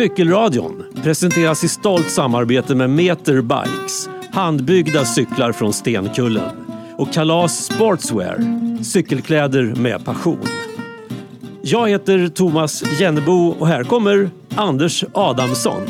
Cykelradion presenteras i stolt samarbete med Meter Bikes, handbyggda cyklar från Stenkullen och Kalas Sportswear, cykelkläder med passion. Jag heter Thomas Jennebo och här kommer Anders Adamsson.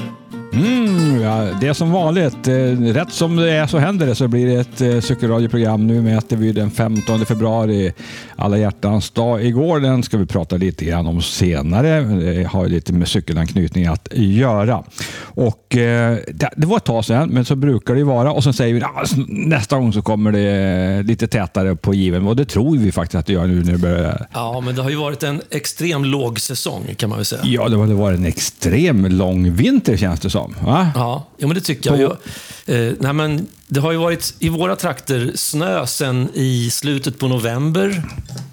Mm, ja, det är som vanligt. Eh, rätt som det är så händer det så blir det ett eh, cykelradioprogram. Nu mäter vi den 15 februari, alla hjärtans dag. Igår den ska vi prata lite grann om senare. Det har lite med cykelanknytning att göra. Och, eh, det var ett tag sedan, men så brukar det vara. Och så säger vi nästa gång så kommer det lite tätare på given. Och det tror vi faktiskt att det gör nu när det börjar. Ja, men det har ju varit en extrem låg säsong kan man väl säga. Ja, det har varit en extrem lång vinter känns det som som. Va? Ja, ja men det tycker jag. jag eh, nej, men det har ju varit i våra trakter snö sen i slutet på november.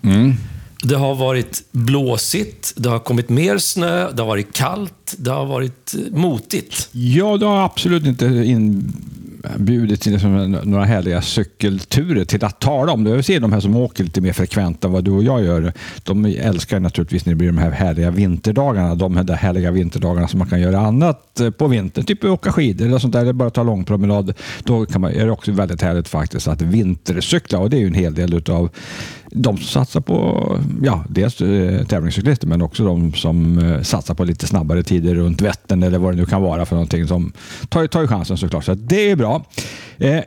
Mm. Det har varit blåsigt, det har kommit mer snö, det har varit kallt, det har varit motigt. Ja, det har absolut inte inbjudit till liksom några härliga cykelturer till att tala om. det. Jag ser de här som åker lite mer frekvent än vad du och jag gör. De älskar naturligtvis när det blir de här härliga vinterdagarna. De här där härliga vinterdagarna som man kan göra annat på vintern. Typ åka skidor eller sånt där, eller bara ta långpromenad. Då kan man, är det också väldigt härligt faktiskt att vintercykla och det är ju en hel del utav de som satsar på, ja, dels eh, tävlingscyklister men också de som eh, satsar på lite snabbare tider runt Vättern eller vad det nu kan vara för någonting som tar, tar chansen såklart. Så det är bra. Eh,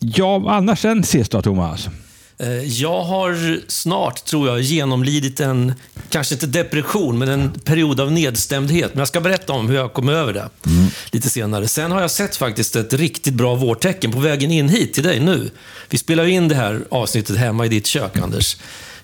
ja, annars sen sist då Thomas? Eh, jag har snart, tror jag, genomlidit en, kanske inte depression, men en period av nedstämdhet. Men jag ska berätta om hur jag kom över det mm. lite senare. Sen har jag sett faktiskt ett riktigt bra vårtecken på vägen in hit till dig nu. Vi spelar in det här avsnittet hemma i ditt kök, Anders.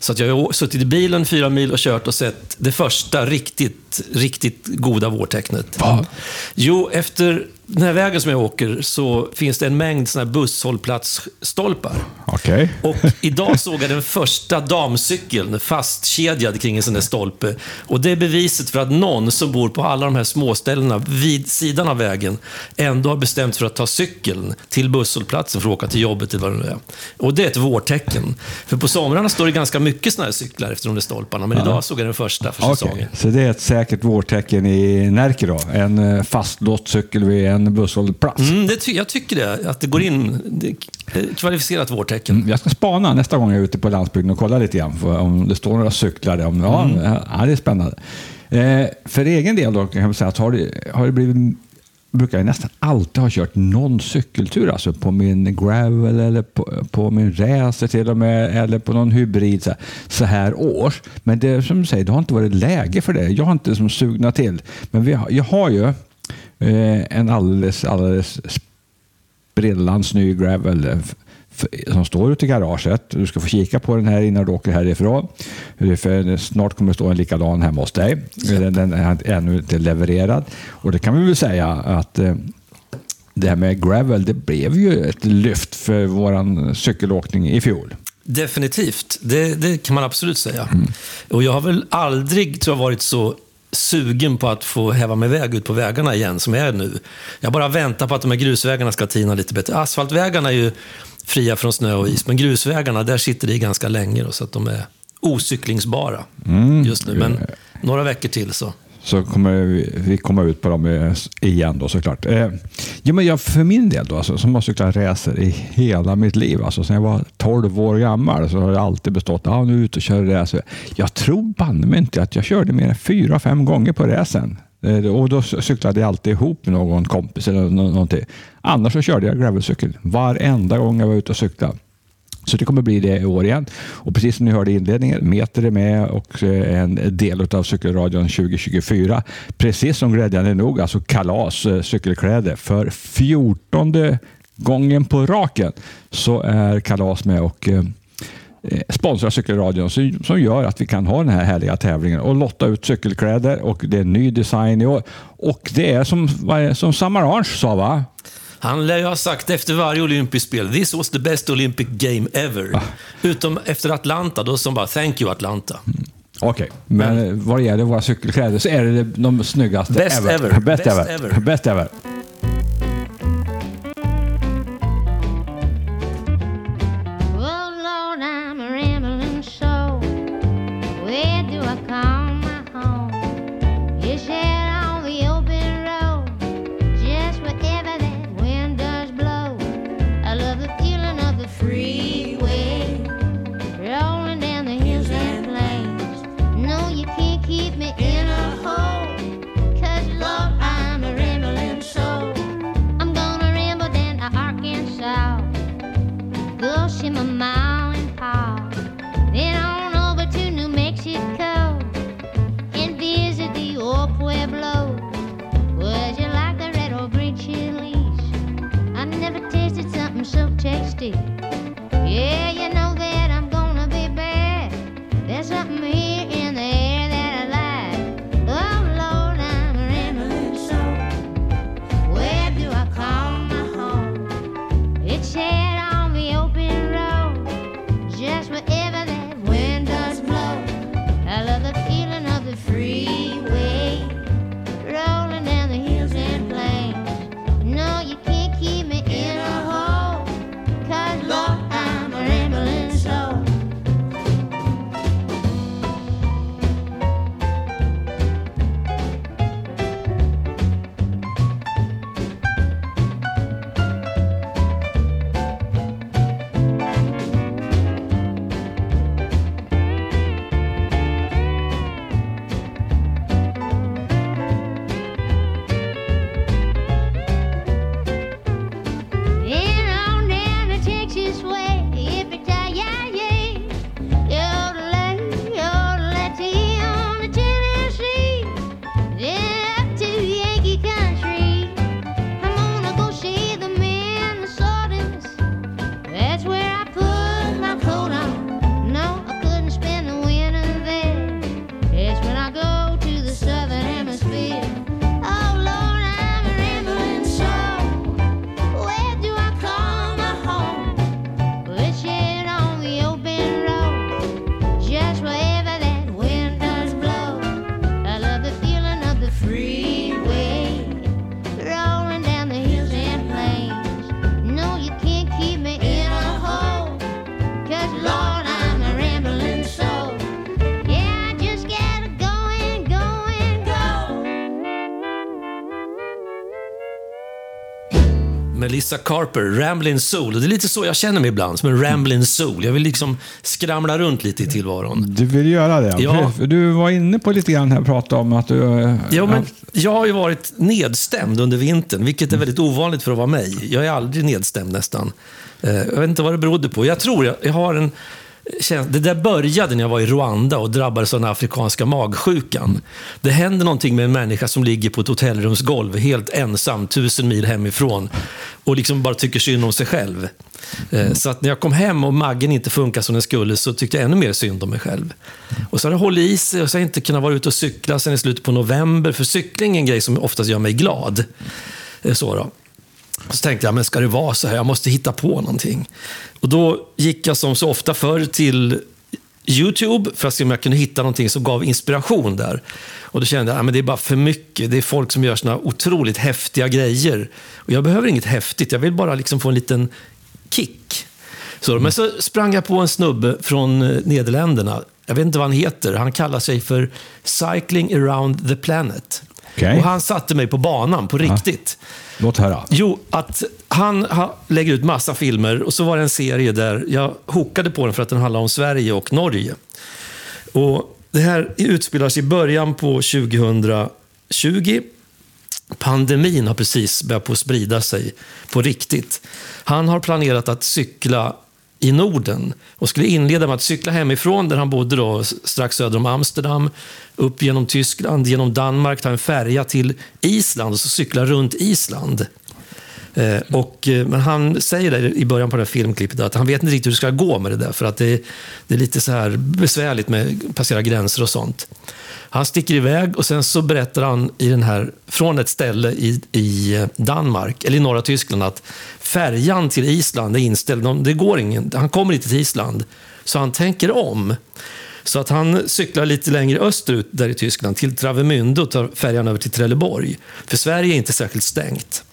Så att jag har suttit i bilen fyra mil och kört och sett det första riktigt, riktigt goda vårtecknet. Va? Jo, efter den här vägen som jag åker så finns det en mängd såna här busshållplatsstolpar. Okay. Och idag såg jag den första damcykeln fastkedjad kring en sån där stolpe. Och det är beviset för att någon som bor på alla de här småställena vid sidan av vägen ändå har bestämt för att ta cykeln till busshållplatsen för att åka till jobbet eller vad det nu är. Och det är ett vårtecken. För på somrarna står det ganska mycket såna här cyklar efter de där stolparna, men idag såg jag den första för okay. säsongen. Så det är ett säkert vårtecken i Närke då? En eh, fastlåst cykel vid en busshållplats. Mm, det ty jag tycker det, att det går in. Det kvalificerat vårtecken. Mm, jag ska spana nästa gång jag är ute på landsbygden och kolla lite grann om det står några cyklar där. ja, mm. ja, det är spännande. Eh, för egen del då kan jag säga att har det, har det blivit brukar jag nästan alltid ha kört någon cykeltur, alltså på min gravel eller på, på min racer till och med, eller på någon hybrid så här, så här års. Men det som du säger, det har inte varit läge för det. Jag har inte som sugna till. Men vi har, jag har ju en alldeles, alldeles sprillans ny gravel eh, som står ute i garaget. Du ska få kika på den här innan du åker härifrån. För snart kommer det stå en likadan hemma hos dig. Den är ännu inte levererad. Och det kan vi väl säga att eh, det här med gravel, det blev ju ett lyft för vår cykelåkning i fjol. Definitivt, det, det, kan man absolut säga. Mm. Och jag har väl aldrig tror jag, varit så sugen på att få häva mig iväg ut på vägarna igen, som jag är nu. Jag bara väntar på att de här grusvägarna ska tina lite bättre. Asfaltvägarna är ju fria från snö och is, men grusvägarna, där sitter det ganska länge, då, så att de är ocyklingsbara mm. just nu. Men några veckor till så så kommer vi komma ut på dem igen då såklart. Eh, ja, men jag, för min del då, alltså, som har cyklat racer i hela mitt liv, alltså sedan jag var 12 år gammal, så har det alltid bestått av att nu ute och kör racer. Jag tror banne mig inte att jag körde mer än fyra, fem gånger på racen. Eh, och då cyklade jag alltid ihop med någon kompis eller någonting. Annars så körde jag gravelcykel varenda gång jag var ute och cyklade. Så det kommer bli det i år igen. Och precis som ni hörde i inledningen, Meter är med och eh, en del av Cykelradion 2024. Precis som glädjande nog, alltså kalas eh, cykelkläder för fjortonde gången på raken så är kalas med och eh, sponsrar Cykelradion som gör att vi kan ha den här härliga tävlingen och lotta ut cykelkläder och det är ny design i år. Och det är som, som Sam sa va? Han lär ju ha sagt efter varje olympiskt spel, this was the best Olympic game ever. Ah. Utom efter Atlanta, då som bara, thank you Atlanta. Mm. Okej, okay. men, men vad gäller våra cykelkläder så är det de snyggaste best ever. ever. Best, best ever. ever. Best ever. Melissa Carper, Ramblin' Soul. Och Det är lite så jag känner mig ibland, som en Ramblin' Soul. Jag vill liksom skramla runt lite i tillvaron. Du vill göra det? Ja. Du var inne på lite grann här och pratade om att du... eh, Ja, men jag har ju varit nedstämd under vintern, vilket är väldigt ovanligt för att vara mig. Jag är aldrig nedstämd nästan. Eh, Jag vet inte vad det berodde på. Jag tror jag, jag har en. Det där började när jag var i Rwanda och drabbades av den afrikanska magsjukan. Det händer någonting med en människa som ligger på ett hotellrumsgolv helt ensam, tusen mil hemifrån och liksom bara tycker synd om sig själv. Eh, så att när jag kom hem och magen inte funkar som den skulle så tyckte jag ännu mer synd om mig själv. Och så har det hållit i sig och så har jag inte kunnat vara ute och cykla sen i slutet på november. För cykling är en grej som oftast gör mig glad. Eh, så då. Så tänkte jag, men ska det vara så här? Jag måste hitta på någonting. Och då gick jag som så ofta förr till YouTube för att se om jag kunde hitta någonting som gav inspiration där. Och då kände jag att det är bara för mycket. Det är folk som gör såna otroligt häftiga grejer. Och jag behöver inget häftigt, jag vill bara liksom få en liten kick. Så, men så sprang jag på en snubbe från eh, Nederländerna. Jag vet inte vad han heter. Han kallar sig för Cycling around the planet. Okej. Och han satte mig på banan på riktigt. Låt höra. Jo, att han ha, lägger ut massa filmer och så var det en serie där jag hookade på den för att den handlar om Sverige och Norge. Och det här utspelar sig i början på 2020. Pandemin har precis börjat på sprida sig på riktigt. Han har planerat att cykla i Norden och skulle inleda med att cykla hemifrån där han bodde då, strax söder om Amsterdam, upp genom Tyskland, genom Danmark, ta en färja till Island och så cykla runt Island. Eh, och, eh, men han säger där i början på det här filmklippet att han vet inte riktigt hur det ska gå med det där för att det, det är lite så här besvärligt med att passera gränser och sånt. Han sticker iväg och sen så berättar han i den här, från ett ställe i, i eh, Danmark, eller i norra Tyskland, att färjan till Island är inställd. Det går ingen, han kommer inte till Island. Så han tänker om. Så att han cyklar lite längre österut där i Tyskland, till Travemünde och tar färjan över till Trelleborg. För Sverige är inte särskilt stängt.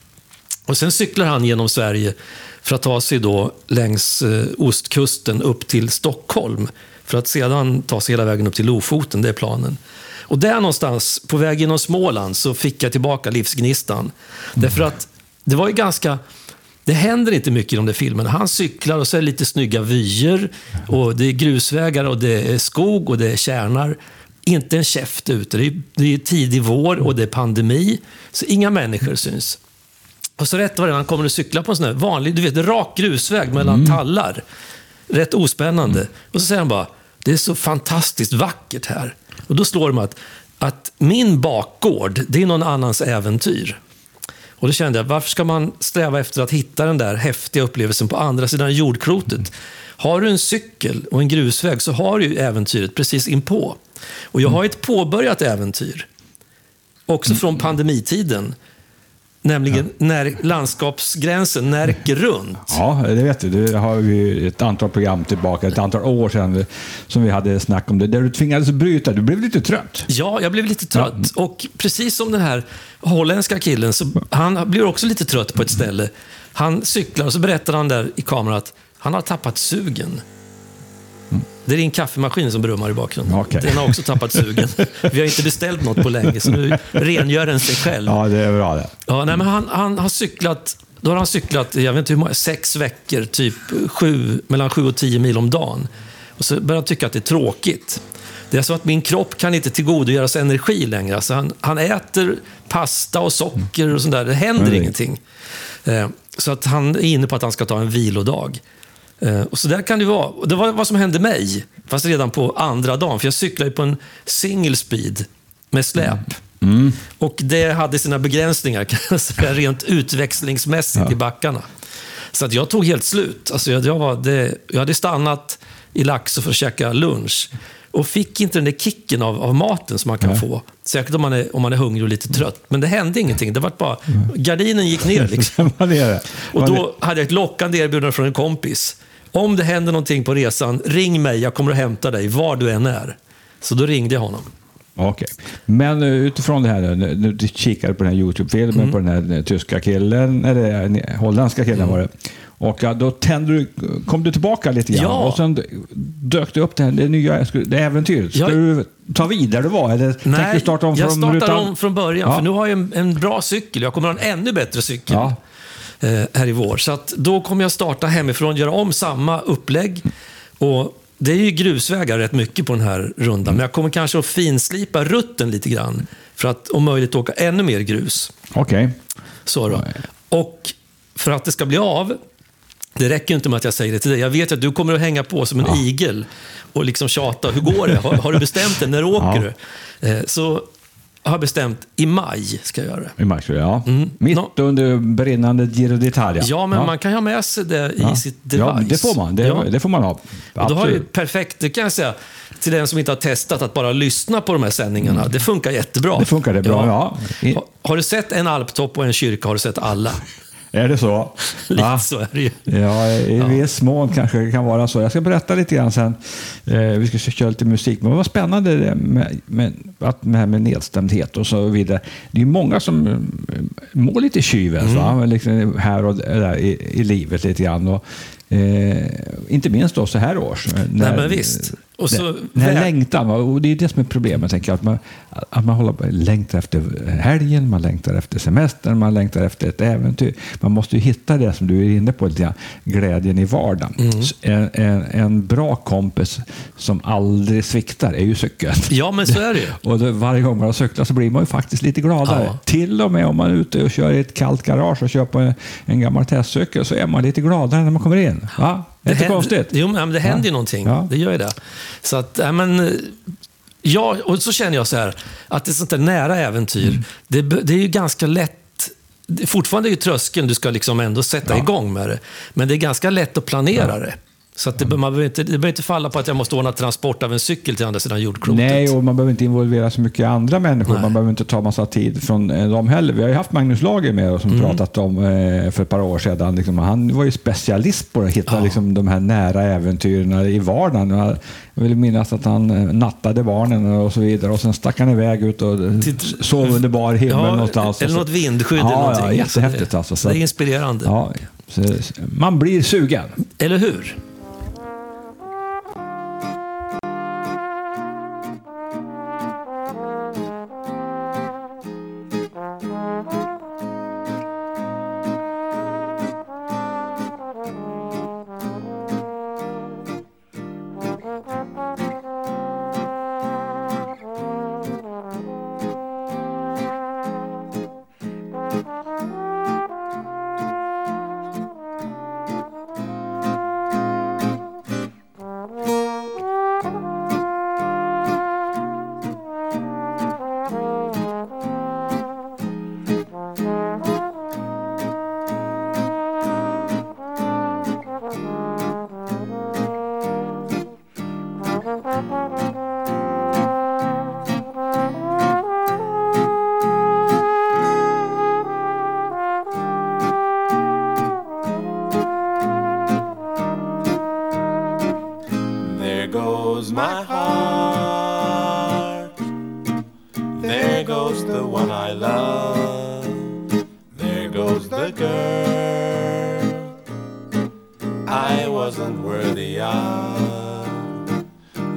Och sen cyklar han genom Sverige för att ta sig då längs eh, ostkusten upp till Stockholm. För att sedan ta sig hela vägen upp till Lofoten, det är planen. Och där någonstans, på väg genom Småland, så fick jag tillbaka livsgnistan. Därför att det var ju ganska... Det händer inte mycket i de där filmerna. Han cyklar och så är det lite snygga vyer. Och det är grusvägar och det är skog och det är kärnar. Inte en käft ute. Det är, det är tidig vår och det är pandemi. Så inga människor syns. Och så rätt vad det han kommer att cykla på en sån här vanlig, du vet, rak grusväg mellan tallar. Rätt ospännande. Och så säger han bara, det är så fantastiskt vackert här. Och då slår det mig att, att min bakgård, det är någon annans äventyr. Och då kände jag, varför ska man sträva efter att hitta den där häftiga upplevelsen på andra sidan jordklotet? Har du en cykel och en grusväg så har du ju äventyret precis inpå. Och jag har ett påbörjat äventyr, också från pandemitiden. Nämligen när landskapsgränsen Närke runt. Ja, det vet du. Det har vi ett antal program tillbaka, ett antal år sedan, som vi hade snack om det, där du tvingades bryta. Du blev lite trött. Ja, jag blev lite trött. Och precis som den här holländska killen, så han blir också lite trött på ett ställe. Han cyklar och så berättar han där i kameran att han har tappat sugen. Det är din kaffemaskin som brummar i bakgrunden. Okej. Den har också tappat sugen. Vi har inte beställt något på länge, så nu rengör den sig själv. Ja, det är bra det. Ja, nej, men han, han har cyklat, då har han cyklat, jag vet inte hur många, sex veckor, typ sju, mellan sju och tio mil om dagen. Och så börjar han tycka att det är tråkigt. Det är så att min kropp kan inte tillgodogöra sig energi längre. Alltså han, han äter pasta och socker och sånt där. Det händer Nej. ingenting. Eh, så att han är inne på att han ska ta en vilodag. Eh, och så där kan det vara. Och det var vad som hände mig, fast redan på andra dagen. För jag cyklade ju på en single speed med släp. Och det hade sina begränsningar, kan jag säga, rent utväxlingsmässigt i backarna. Så att jag tog helt slut. Alltså jag, jag, var, det, jag hade stannat i Laxå för att käka lunch och fick inte den där kicken av, av maten som man kan få. Säkert om man, är, om man är hungrig och lite trött. Men det hände ingenting. Det var bara, gardinen gick ner. Liksom. Och då hade jag ett lockande erbjudande från en kompis. Om det händer någonting på resan, ring mig. Jag kommer att hämta dig var du än är. Så då ringde jag honom. Okej. Men eh, utifrån det här, nu- nu du kikade på den här YouTube-filmen Mm. på den här eh, tyska killen, eller eh, holländska killen var det. Och då tände du, kom du tillbaka lite grann Ja. och sen dök det upp det, här, det nya det äventyret. Ska Ja. du ta vid där du var eller tänkte du starta om jag från startar rutan? om från början. Ja. För nu har jag en, en bra cykel. Jag kommer ha en ännu bättre cykel Ja. Eh, här i vår. Så att då kommer jag starta hemifrån, göra om samma upplägg. Och det är ju grusvägar rätt mycket på den här rundan. Men jag kommer kanske att finslipa rutten lite grann. För att om möjligt åka ännu mer grus. Okej. Så då. Och för att det ska bli av, det räcker inte med att jag säger det till dig. Jag vet att du kommer att hänga på som en igel och liksom tjata. Hur går det? Har, har du bestämt det? När åker du? Eh, så har bestämt, i maj ska jag göra det. I mars, ja. Mitt Nå- under brinnande Giro d'Italia. Mm. Ja, men man kan ha med sig det i Ja. sitt device. Ja, det får man. Det, Ja. det får man ha. Och då har ju Absolut. perfekt, det kan jag säga till den som inte har testat, att bara lyssna på de här sändningarna. Det funkar jättebra. Det funkar det bra, ja. Ha- Har du sett en alptopp och en kyrka har du sett alla. Är det så? Lite Va? så är det ju. Ja, i viss mån kanske det kan vara så. Jag ska berätta lite grann sen. Eh, vi ska köra lite musik. Men vad spännande det med, med, att med, med nedstämdhet och så vidare. Det är många som eh, mår lite kyvens va? Liksom här och där i, i livet lite grann. Och, eh, inte minst då så här års. När, men visst. Och så- den här längtan, och det är det som är problemet. Tänker jag, att man, att man håller på, längtar efter helgen, man längtar efter semestern, man längtar efter ett äventyr. Man måste ju hitta det som du är inne på, lite glädjen i vardagen. Mm. En, en, en bra kompis som aldrig sviktar är ju cykeln. Ja, men så är det ju. Och då, varje gång man har cyklat så blir man ju faktiskt lite gladare. Ja. Till och med om man är ute och kör i ett kallt garage och kör på en, en gammal testcykel så är man lite gladare när man kommer in. Va? Det är inte händer- konstigt. Jo, men det händer ju någonting. Ja. Det gör ju det. Så att, ja, men, eh, ja, och så känner jag så här, att ett sånt där nära äventyr, Mm. det, det är ju ganska lätt Fortfarande är ju tröskeln, du ska liksom ändå sätta igång med det. Men det är ganska lätt att planera det. Så att det, be- man behöver inte, det behöver inte falla på att jag måste ordna transport av en cykel till andra sidan jordklotet. Nej, och man behöver inte involvera så mycket andra människor. Nej. Man behöver inte ta massa tid från eh, dem heller. Vi har ju haft Magnus Lager med oss som Mm. pratat om eh, för ett par år sedan. Liksom, han var ju specialist på att hitta liksom, de här nära äventyren i vardagen. Jag vill minnas att han eh, nattade barnen och så vidare och sen stack han iväg ut och Till- sov under bar himmel Ja, någonstans. eller något vindskydd ja, eller någonting. Ja, jättehäftigt Så alltså. Så det är inspirerande. ja, man blir sugen. Eller hur?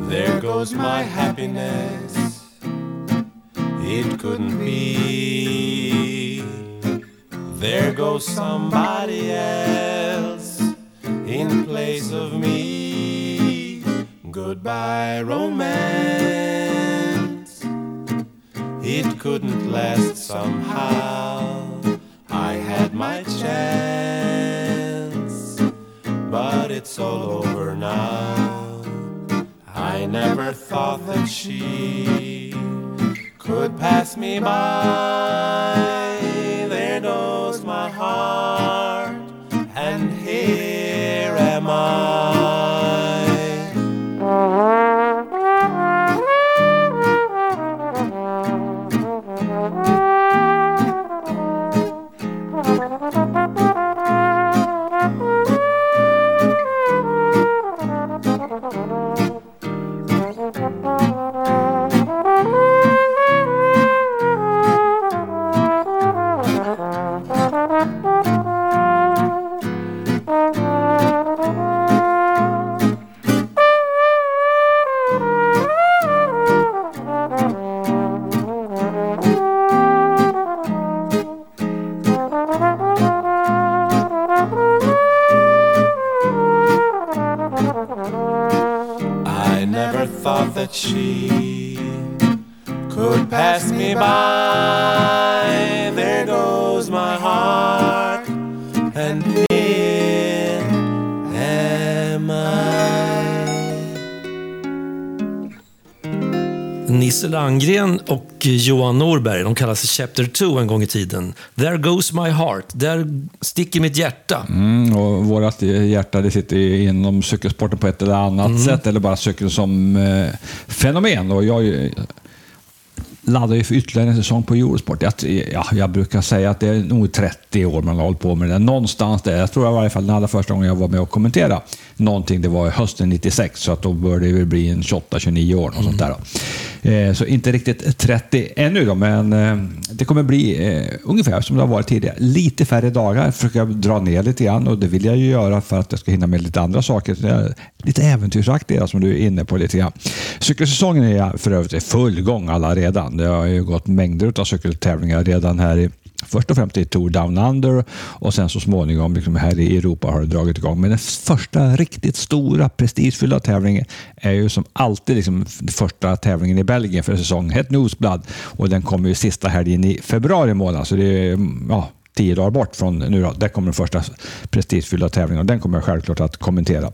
There goes my happiness. It couldn't be. There goes somebody else in place of me. Goodbye, romance. It couldn't last somehow. I had my chance, it's all over now. I never thought that she could pass me by. Och Johan Norberg, de kallas Chapter 2 en gång i tiden. There goes my heart, där sticker mitt hjärta. Mm, och vårat hjärta det sitter inom cykelsporten på ett eller annat sätt, eller bara cykeln som eh, fenomen. Och jag laddar ju för ytterligare en säsong på Eurosport. Jag, ja, jag brukar säga att det är nog 30 år man har hållit på med det. Någonstans där. Jag tror i varje fall den allra första gången jag var med och kommenterade någonting, det var hösten 96, så att då bör det väl bli en 28-29 år. Och sånt där. Eh, så inte riktigt 30 ännu då, men eh, det kommer bli eh, ungefär som det har varit tidigare. Lite färre dagar, försöker jag dra ner lite grann och det vill jag ju göra för att jag ska hinna med lite andra saker. Lite äventyrsaktiga som du är inne på lite grann. Cykelsäsongen är för övrigt i full gång alla redan. Det har ju gått mängder av cykeltävlingar redan här i Först och främst i Tour Down Under och sen så småningom liksom här i Europa har det dragit igång. Men den första riktigt stora prestigefyllda tävlingen är ju som alltid liksom första tävlingen i Belgien för säsongen. Het Nosblad. och den kommer ju sista helgen i februari månad. Så det är mm, ja, tio dagar bort från nu. Då. Där kommer den första prestigefyllda tävlingen och den kommer jag självklart att kommentera.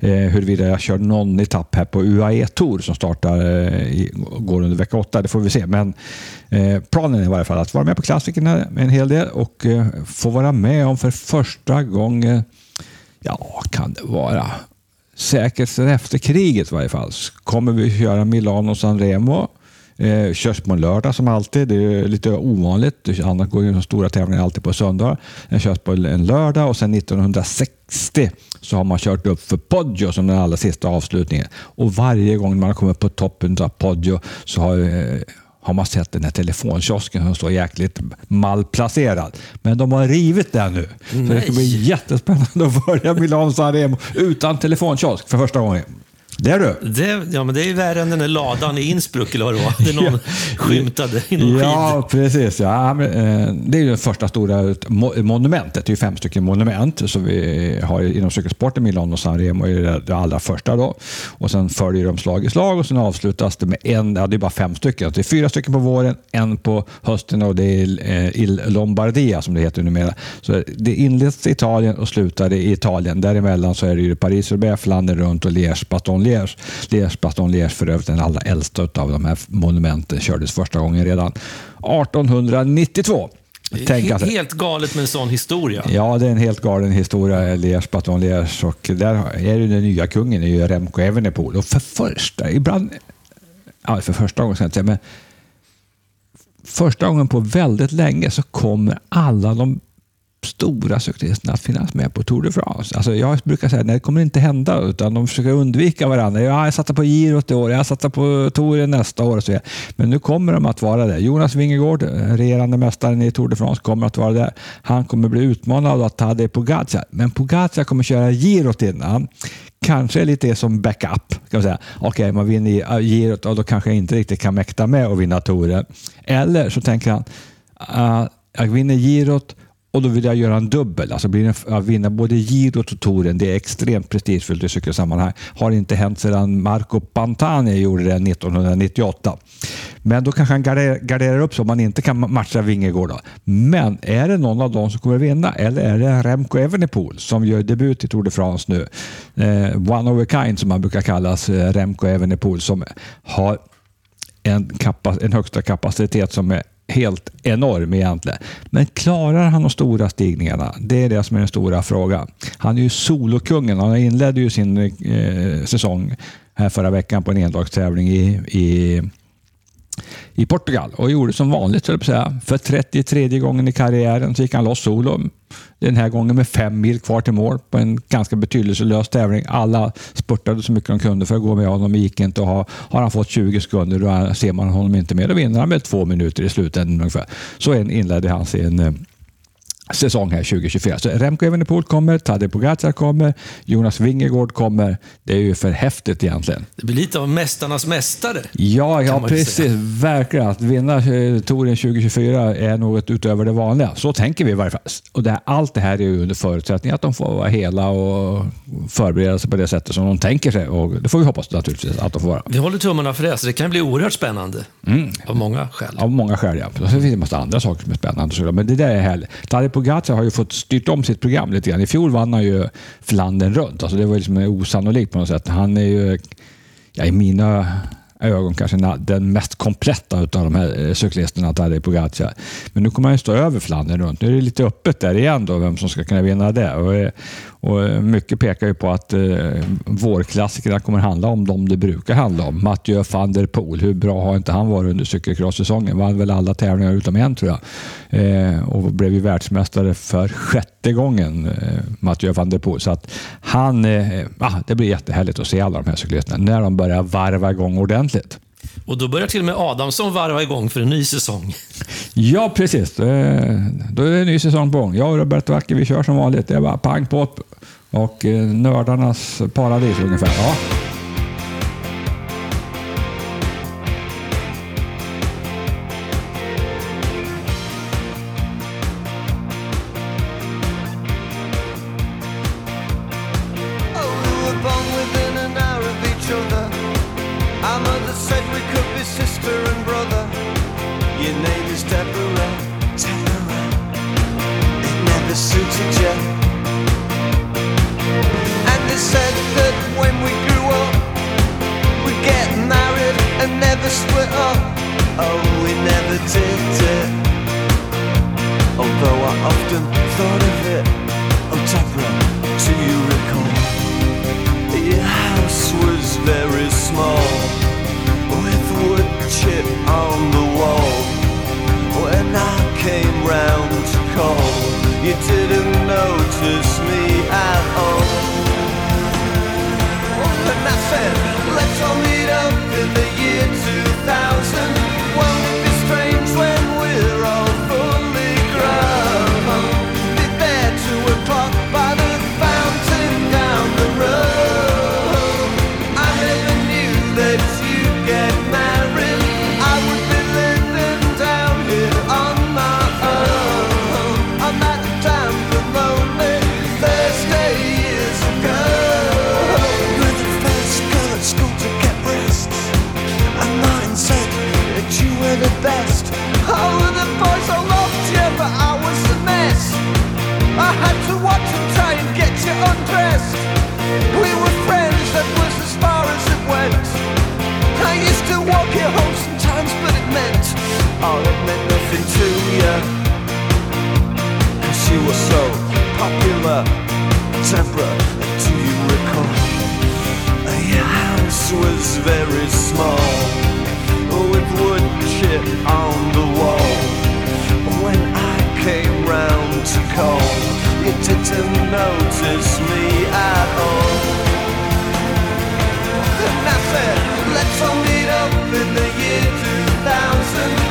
Eh, huruvida jag kör någon etapp här på UAE Tour som startar eh, i, går under vecka åtta, det får vi se. Men eh, planen är i varje fall att vara med på klassikerna en hel del och eh, få vara med om för första gången, ja, kan det vara säkert efter kriget i varje fall, kommer vi köra Milano San Remo Eh, körs på en lördag som alltid. Det är lite ovanligt. Annars går ju de stora tävlingarna alltid på söndag. Den körs på en lördag och sen 1960 så har man kört upp för Poggio som den allra sista avslutningen. Och varje gång man kommit på toppen av Poggio så har eh, har man sett den här telefonkiosken som står jäkligt malplacerad. Men de har rivit den nu. Så det ska bli jättespännande att börja Milano San Remo utan telefonkiosk för första gången. Det är du. Det, ja, men det är ju värre än den där ladan i Innsbruck, eller vad det var. Det någon skymtade i någon Ja, precis. Ja, men, eh, det är ju det första stora mo- monumentet. Det är ju fem stycken monument som vi har inom cykelsporten. Milano och San Remo är det, allra första. Då. Och Sen följer de slag i slag och sen avslutas det med en, ja, det är bara fem stycken. Det är fyra stycken på våren, en på hösten och det är eh, Il Lombardia som det heter numera. Så det inleds i Italien och slutar i Italien. Däremellan så är det ju Paris-Roubaix, Flandern runt och Liège, Baton Liège. Liège, Baton Liège för övrigt den allra äldsta av de här monumenten kördes första gången redan 1892. Tänk He- alltså, Helt galet med en sån historia. Ja, det är en helt galen historia, Liège, Baton Liège. Och där är ju den nya kungen, är ju Remco Evenepoel. Och för första, ibland, ja, för första gången ska jag inte säga, men första gången på väldigt länge så kommer alla de stora cyklisterna att finnas med på Tour de France. Alltså jag brukar säga att det kommer inte hända, utan de försöker undvika varandra. Ja, jag satsar på girot i år, jag satsar på Touren nästa år. Och så vidare. Men nu kommer de att vara det. Jonas Vingegaard, regerande mästaren i Tour de France, kommer att vara där. Han kommer bli utmanad av Tadej Pogacar, men Pogacar kommer köra girot innan kanske lite som backup. Kan man säga. Okej, man vinner äh, girot och då kanske jag inte riktigt kan mäkta med att vinna touren. Eller så tänker han, uh, jag vinner girot och då vill jag göra en dubbel. Alltså blir det, att vinna både girot och touren, det är extremt prestigefullt i cykelsammanhang. Har inte hänt sedan Marco Pantani gjorde det 1998. Men då kanske han garderar, garderar upp så man inte kan matcha Vingegård. Men är det någon av dem som kommer vinna eller är det Remco Evenepoel som gör debut i Tour de France nu? Eh, one of a kind som man brukar kallas, eh, Remco Evenepoel, som har en, kapac- en högsta kapacitet som är helt enorm egentligen. Men klarar han de stora stigningarna? Det är det som är den stora frågan. Han är ju solokungen. Han inledde ju sin eh, säsong här förra veckan på en endagstävling i, i i Portugal och gjorde som vanligt, höll jag på att säga. För 33 gången i karriären så gick han loss solo. Den här gången med fem mil kvar till mål på en ganska betydelselös tävling. Alla spurtade så mycket de kunde för att gå med honom, Det gick inte. Och har, har han fått 20 sekunder då ser man honom inte mer. Då vinner han med två minuter i slutändan ungefär. Så inledde han sin eh, säsong här 2024. Så Remco Evenepoel kommer, Tadej Pogacar kommer, Jonas Vingegaard kommer. Det är ju för häftigt egentligen. Det blir lite av Mästarnas mästare. Ja, ja precis. säga. Verkligen. Att vinna eh, touren 2024 är något utöver det vanliga. Så tänker vi i varje fall. Och det här, allt det här är ju under förutsättning att de får vara hela och förbereda sig på det sättet som de tänker sig. Och det får vi hoppas naturligtvis att de får vara. Vi håller tummarna för det, så det kan bli oerhört spännande. Av många skäl. Av många skäl, ja. Så finns det en massa andra saker som är spännande. Men det där är härligt. Tadej Pogacar har ju fått styrt om sitt program lite grann. I fjol vann han ju Flandern runt. Alltså det var ju liksom osannolikt på något sätt. Han är ju, ja, i mina ögon kanske den mest kompletta av de här eh, cyklisterna, Tadej Pogacar. Men nu kommer han ju stå över Flandern runt. Nu är det lite öppet där igen då, vem som ska kunna vinna det. Och, eh, och eh, mycket pekar ju på att eh, vårklassikerna kommer handla om dem det brukar handla om. Mathieu van der Poel, hur bra har inte han varit under cykelcross-säsongen? Vann väl alla tävlingar utom en tror jag. Eh, och blev ju världsmästare för sjätte gången, eh, Mathieu van der Poel. Så att han, eh, ah, det blir jättehärligt att se alla de här cyklisterna när de börjar varva igång ordentligt. Och då börjar till och med Adamsson varva igång för en ny säsong. Ja, precis. Eh, Då är det en ny säsong på gång. Jag och Roberto Vacchi, vi kör som vanligt. Det är bara pang på och eh, nördarnas paradis ungefär. Ja. temper do you recall? Your house was very small, with wood chip on the wall. When I came round to call, you didn't notice me at all. And I said, let's all meet up in the year 2000.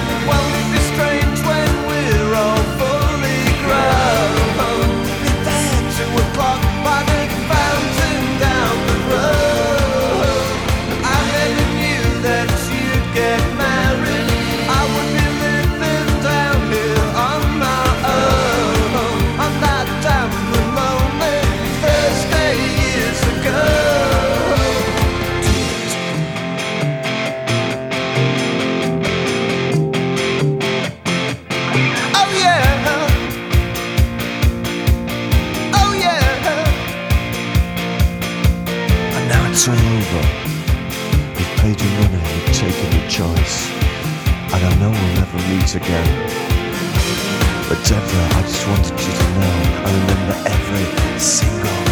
over. We paid you money, we've taken your choice. And I know we'll never meet again. But Deborah, I just wanted you to know I remember every single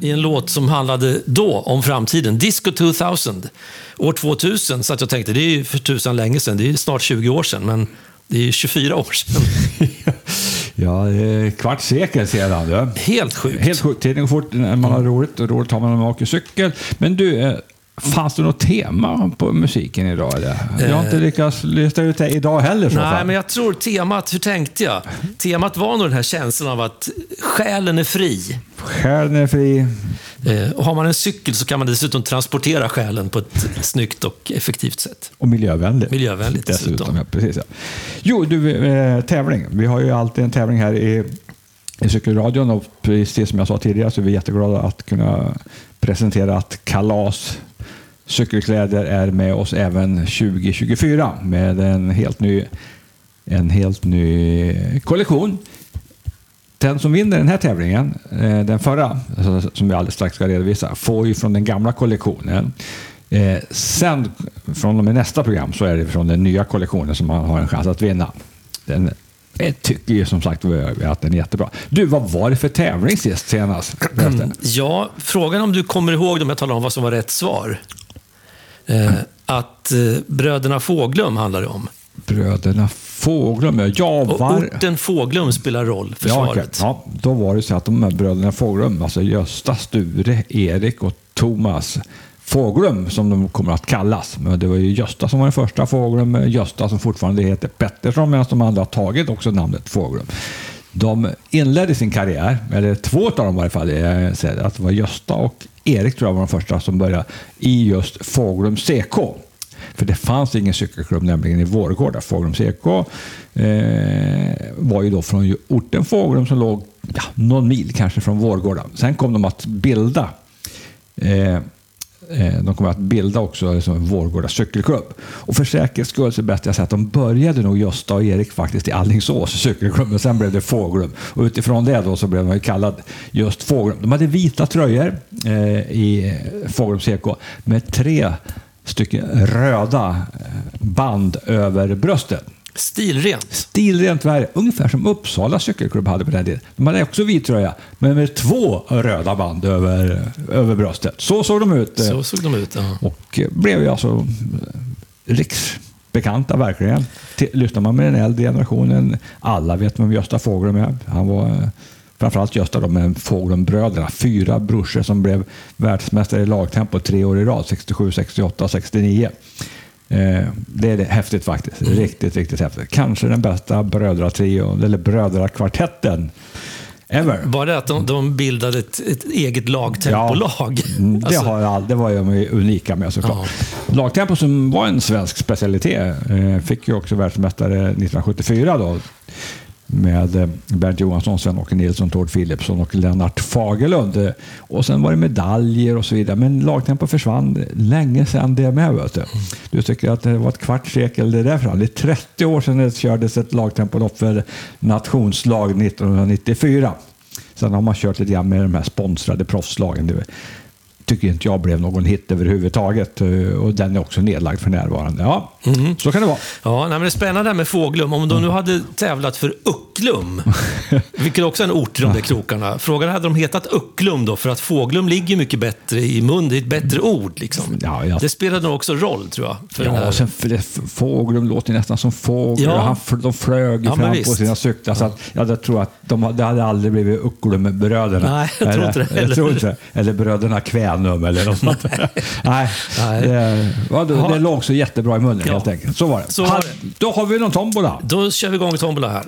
i en låt som handlade då om framtiden. Disco 2000. År 2000. Så att jag tänkte, det är ju för tusan länge sedan. Det är snart 20 år sedan. Men det är ju 24 år sedan. Ja, är kvart sekel sedan. Du. Helt sjukt. Helt sjukt. Tiden går fort när man har roligt och roligt har man åker cykel. Men du, eh, fanns det något tema på musiken idag? Eller? Jag har inte lyckats lista ut det idag heller. Så Nej, fall. men jag tror temat, hur tänkte jag? Temat var nog den här känslan av att själen är fri. Själen är fri. Eh, och har man en cykel så kan man dessutom transportera själen på ett snyggt och effektivt sätt. Och miljövänligt. Miljövänligt dessutom. dessutom. Ja, precis, ja. Jo, du, eh, tävling. Vi har ju alltid en tävling här i, i cykelradion och precis som jag sa tidigare så är vi jätteglada att kunna presentera att Kalas cykelkläder är med oss även 2024 med en helt ny, en helt ny kollektion. Den som vinner den här tävlingen, eh, den förra, alltså, som vi alldeles strax ska redovisa, får ju från den gamla kollektionen. Eh, sen, från och med nästa program, så är det från den nya kollektionen som man har en chans att vinna. Den jag tycker ju som sagt att den är jättebra. Du, vad var det för tävling sist senast? Mm, ja, frågan om du kommer ihåg om jag talar om vad som var rätt svar. Eh, att eh, bröderna Fåglum handlar det om. Bröderna Fåglum, ja. ja Och var... orten Fåglum spelar roll för Ja, svaret. ja, då var det så att de här bröderna Fåglum, alltså Gösta, Sture, Erik och Thomas Fåglum som de kommer att kallas. Men det var ju Gösta som var den första Fåglum, Gösta som fortfarande heter Pettersson medan de andra har tagit också namnet Fåglum. De inledde sin karriär, eller två av dem i varje fall, jag att det var Gösta och Erik tror jag var de första som började i just Fåglum CK. För det fanns ingen cykelklubb nämligen i Vårgårda. Fåglum CK eh, var ju då från orten Fåglum som låg ja, någon mil kanske från Vårgårda. Sen kom de att bilda eh, Eh, de kommer att bilda också liksom Vårgårda cykelklubb. Och för säkerhets skull så är det bäst jag säga att de började nog Gösta och Erik faktiskt i Alingsås cykelklubb, men sen blev det Fåglum. Och utifrån det då så blev de kallad just Fåglum. De hade vita tröjor eh, i Fåglum CK med tre stycken röda eh, band över bröstet. Stilrent. Stilrent värre, ungefär som Uppsala cykelklubb hade på den tiden. De hade också vit tröja, men med två röda band över, över bröstet. Så såg de ut. eh, Så såg de ut. Ja. och eh, blev ju alltså eh, riksbekanta verkligen. Lyssnar man med den äldre generationen, alla vet vem Gösta Fåglum är. Han var eh, framförallt Gösta då, med Fåglumbröderna, fyra brorsor som blev världsmästare i lagtempo tre år i rad, 67, 68, 69. Eh, Det är häftigt faktiskt. Riktigt, riktigt häftigt. Kanske den bästa brödratrion, eller brödrakvartetten ever. Var det att de, de bildade ett, ett eget lagtempolag? Mm, Det, Alltså, har all, det var de unika med såklart. Lagtempo som var en svensk specialitet eh, fick ju också världsmästare 1974 då med eh, Bernt Johansson, Sven-Åke Nilsson, Tord Philipsson och Lennart Fagerlund. Och sen var det medaljer och så vidare. Men lagtempo försvann länge sedan det med. Vet du. du tycker att det var ett kvarts sekel det där fram. Det är 30 år sedan det kördes ett lagtempolopp för nationslag 1994. Sen har man kört lite grann med de här sponsrade proffslagen. Tycker inte jag blev någon hit överhuvudtaget. Eh, Och den är också nedlagd för närvarande. Ja, så kan det vara. Ja, nej, men det är spännande med Fåglum. Om de nu hade tävlat för Ucklum, vilket också är en ort i de där krokarna. Frågan hade de hetat Ucklum då, för att Fåglum ligger mycket bättre i mun. Det är ett bättre ord. Liksom. Ja, ja. Det spelade nog också roll, tror jag. För Ja, här. sen för det, Fågelum låter nästan som fågel. Ja. Han, de flög Ja, fram på sina cyklar. Så att, ja, jag tror att de, det hade aldrig blivit Ucklum-bröderna. Nej, jag tror inte det eller, heller. tror inte. Eller bröderna Kvänum eller något sånt. Nej, Nej. Det, ja, det, det låg så jättebra i munnen Ja. helt enkelt. Så var det. Så var det. Då har vi någon tombola. Då kör vi igång tombola här.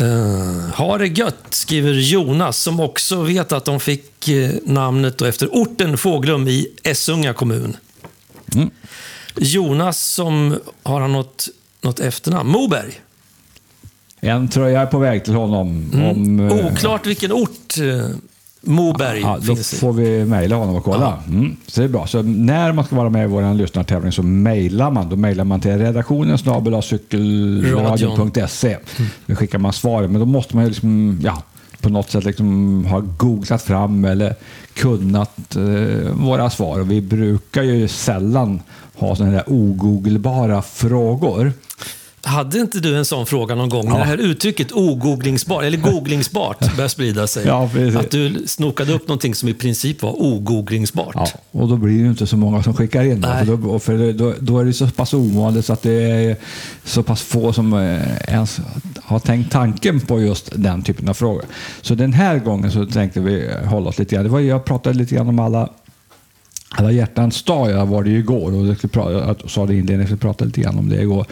Uh, ha det gött, skriver Jonas, som också vet att de fick eh, namnet efter orten Fåglum i Essunga kommun. Mm. Jonas, som har han något, något efternamn? Moberg. En tröja är på väg till honom. Om, eh, Mm. Oklart vilken ort eh, Moberg Ja, då finns får vi mejla honom och kolla. Mm, så det är bra. Så när man ska vara med i vår lyssnartävling så mejlar man. Då mejlar man till redaktionen snabel cykelradion.se. Då skickar man svaret. Men då måste man ju liksom, ja, på något sätt liksom ha googlat fram eller kunnat eh, våra svar. Och vi brukar ju sällan ha sådana här ogooglebara frågor. Hade inte du en sån fråga någon gång? När det här uttrycket ogooglingsbart, eller googlingsbart, började sprida sig. Ja, att du snokade upp någonting som i princip var ogooglingsbart. Ja, och då blir det ju inte så många som skickar in. Nej. för, då, för då, då är det så pass ovanligt så att det är så pass få som eh, ens har tänkt tanken på just den typen av frågor. Så den här gången så tänkte vi hålla oss lite grann. Det var, jag pratade lite grann om alla alla hjärtans dag var det ju igår och jag sa det inledningsvis, jag pratade lite grann om det igår.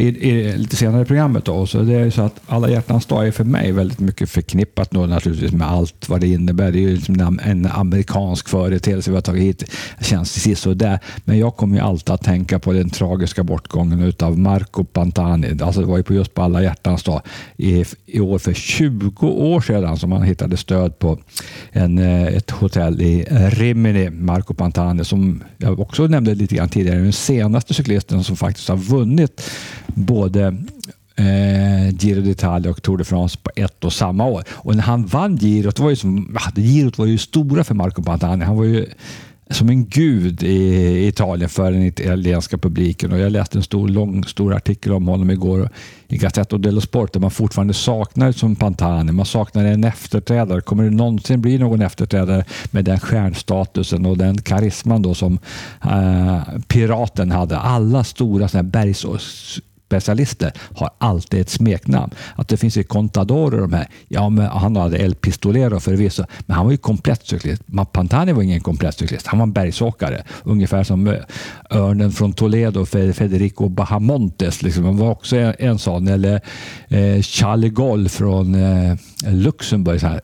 I, i, lite senare i programmet. Då. Så det är så att alla hjärtans dag är för mig väldigt mycket förknippat då, naturligtvis med allt vad det innebär. Det är ju liksom en, en amerikansk företeelse vi har tagit hit. Det känns precis där. Men jag kommer ju alltid att tänka på den tragiska bortgången utav Marco Pantani. Alltså det var ju på just på alla hjärtans dag i, i år för 20 år sedan som han hittade stöd på en, eh, ett hotell i Rimini, Marco Pantani, som jag också nämnde lite grann tidigare, den senaste cyklisten som faktiskt har vunnit både eh, Giro d'Italia och Tour de France på ett och samma år. Och när han vann girot, det var ju som, ah, det girot var ju stora för Marco Pantani. Han var ju som en gud i Italien för den italienska publiken. Och jag läste en stor, lång, stor artikel om honom igår i Gazzetta dello Sport där man fortfarande saknar som Pantani. Man saknar en efterträdare. Kommer det någonsin bli någon efterträdare med den stjärnstatusen och den karisman då som eh, piraten hade? Alla stora såna här bergs specialister har alltid ett smeknamn. Att det finns ju Contador och de här. Ja, men han hade El Pistolero förvisso, men han var ju komplett cyklist. Pantani var ingen komplett cyklist. Han var en bergsåkare. Ungefär som eh, örnen från Toledo, Federico Bahamontes. Liksom. Han var också en, en sån. Eller eh, Charlie Goll från eh, Luxemburg. Så här.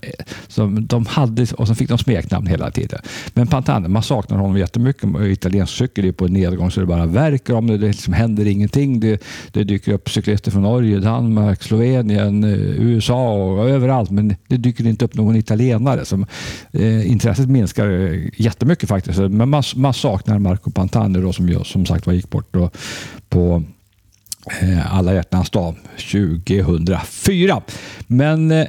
Som de hade, och så fick de smeknamn hela tiden. Men Pantani, man saknar honom jättemycket. Italiensk cykel är på nedgång så det bara verkar om det. Det liksom händer ingenting. Det, det dyker upp cyklister från Norge, Danmark, Slovenien, eh, USA och överallt. Men det dyker inte upp någon italienare. Som, eh, intresset minskar eh, jättemycket faktiskt. Men man, man saknar Marco Pantani då, som, jag, som sagt var gick bort då, på eh, alla hjärtans dag 2004. Men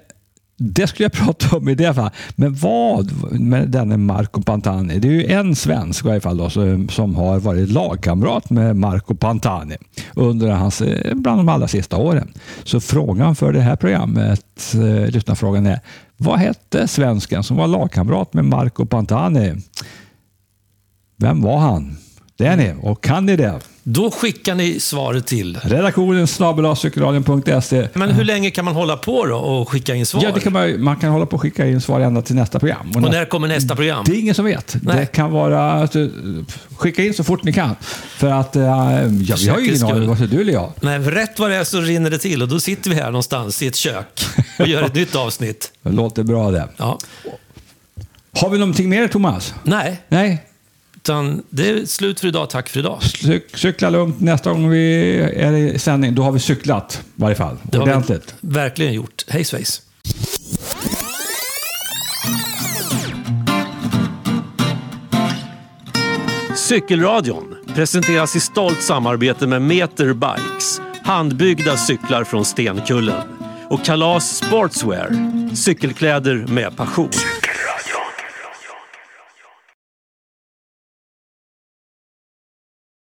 det skulle jag prata om i det fallet. Men vad med denne Marco Pantani? Det är ju en svensk i alla fall då, som, har varit lagkamrat med Marco Pantani under hans, eh, bland de allra sista åren. Så frågan för det här programmet, eh, lyssnarfrågan är, vad hette svensken som var lagkamrat med Marco Pantani? Vem var han? Det är ni, och kan ni det? Då skickar ni svaret till. Redaktionen snabel-a-cykelradion.se Men hur länge kan man hålla på då och skicka in svar? Ja, det kan man, man kan hålla på och skicka in svar ända till nästa program. Och när kommer nästa program? Det är ingen som vet. Nej. Det kan vara... Alltså, skicka in så fort ni kan. För att uh, ja, vi har ju ingen aning, sig du eller jag. Nej, rätt vad det är så rinner det till och då sitter vi här någonstans i ett kök och gör ett nytt avsnitt. Det låter bra det. Ja. Har vi någonting mer, Thomas? Nej, Nej? Utan det är slut för idag. Tack för idag. Cyk, cykla lugnt. Nästa gång vi är i sändning, då har vi cyklat i varje fall. Det har vi Ordentligt. verkligen gjort. Hej svejs. Cykelradion presenteras i stolt samarbete med Meter Bikes. Handbyggda cyklar från Stenkullen. Och Kalas Sportswear. Cykelkläder med passion.